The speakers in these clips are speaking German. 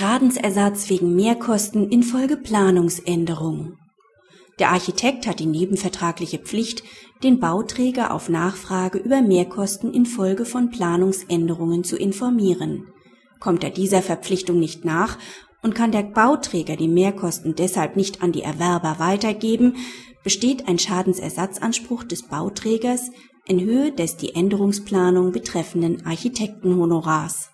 Schadensersatz wegen Mehrkosten infolge Planungsänderung. Der Architekt hat die nebenvertragliche Pflicht, den Bauträger auf Nachfrage über Mehrkosten infolge von Planungsänderungen zu informieren. Kommt er dieser Verpflichtung nicht nach und kann der Bauträger die Mehrkosten deshalb nicht an die Erwerber weitergeben, besteht ein Schadensersatzanspruch des Bauträgers in Höhe des die Änderungsplanung betreffenden Architektenhonorars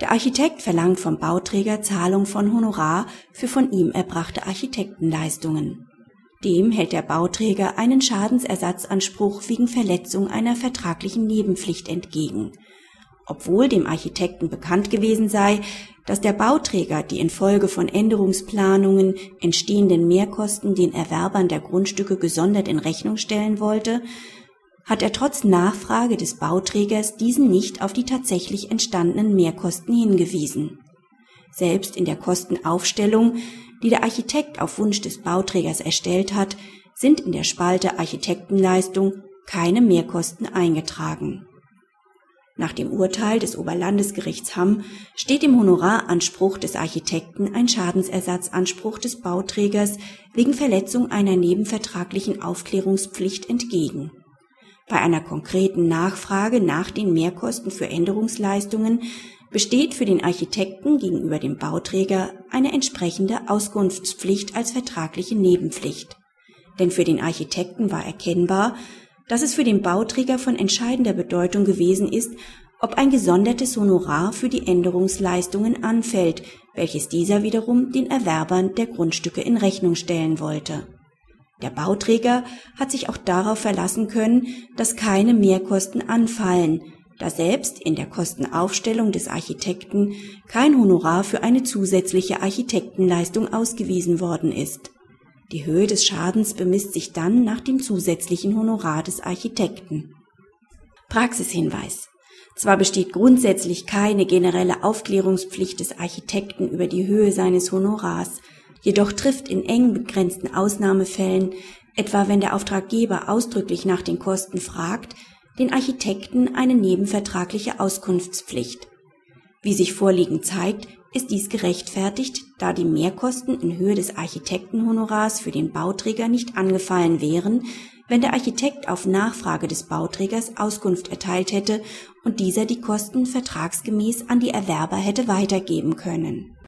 der Architekt verlangt vom Bauträger Zahlung von Honorar für von ihm erbrachte Architektenleistungen. Dem hält der Bauträger einen Schadensersatzanspruch wegen Verletzung einer vertraglichen Nebenpflicht entgegen, obwohl dem Architekten bekannt gewesen sei, dass der Bauträger die infolge von Änderungsplanungen entstehenden Mehrkosten den Erwerbern der Grundstücke gesondert in Rechnung stellen wollte hat er trotz Nachfrage des Bauträgers diesen nicht auf die tatsächlich entstandenen Mehrkosten hingewiesen. Selbst in der Kostenaufstellung, die der Architekt auf Wunsch des Bauträgers erstellt hat, sind in der Spalte Architektenleistung keine Mehrkosten eingetragen. Nach dem Urteil des Oberlandesgerichts Hamm steht dem Honoraranspruch des Architekten ein Schadensersatzanspruch des Bauträgers wegen Verletzung einer nebenvertraglichen Aufklärungspflicht entgegen bei einer konkreten Nachfrage nach den Mehrkosten für Änderungsleistungen besteht für den Architekten gegenüber dem Bauträger eine entsprechende Auskunftspflicht als vertragliche Nebenpflicht. Denn für den Architekten war erkennbar, dass es für den Bauträger von entscheidender Bedeutung gewesen ist, ob ein gesondertes Honorar für die Änderungsleistungen anfällt, welches dieser wiederum den Erwerbern der Grundstücke in Rechnung stellen wollte der Bauträger hat sich auch darauf verlassen können, dass keine Mehrkosten anfallen, da selbst in der Kostenaufstellung des Architekten kein Honorar für eine zusätzliche Architektenleistung ausgewiesen worden ist. Die Höhe des Schadens bemisst sich dann nach dem zusätzlichen Honorar des Architekten. Praxishinweis. Zwar besteht grundsätzlich keine generelle Aufklärungspflicht des Architekten über die Höhe seines Honorars, Jedoch trifft in eng begrenzten Ausnahmefällen, etwa wenn der Auftraggeber ausdrücklich nach den Kosten fragt, den Architekten eine nebenvertragliche Auskunftspflicht. Wie sich vorliegend zeigt, ist dies gerechtfertigt, da die Mehrkosten in Höhe des Architektenhonorars für den Bauträger nicht angefallen wären, wenn der Architekt auf Nachfrage des Bauträgers Auskunft erteilt hätte und dieser die Kosten vertragsgemäß an die Erwerber hätte weitergeben können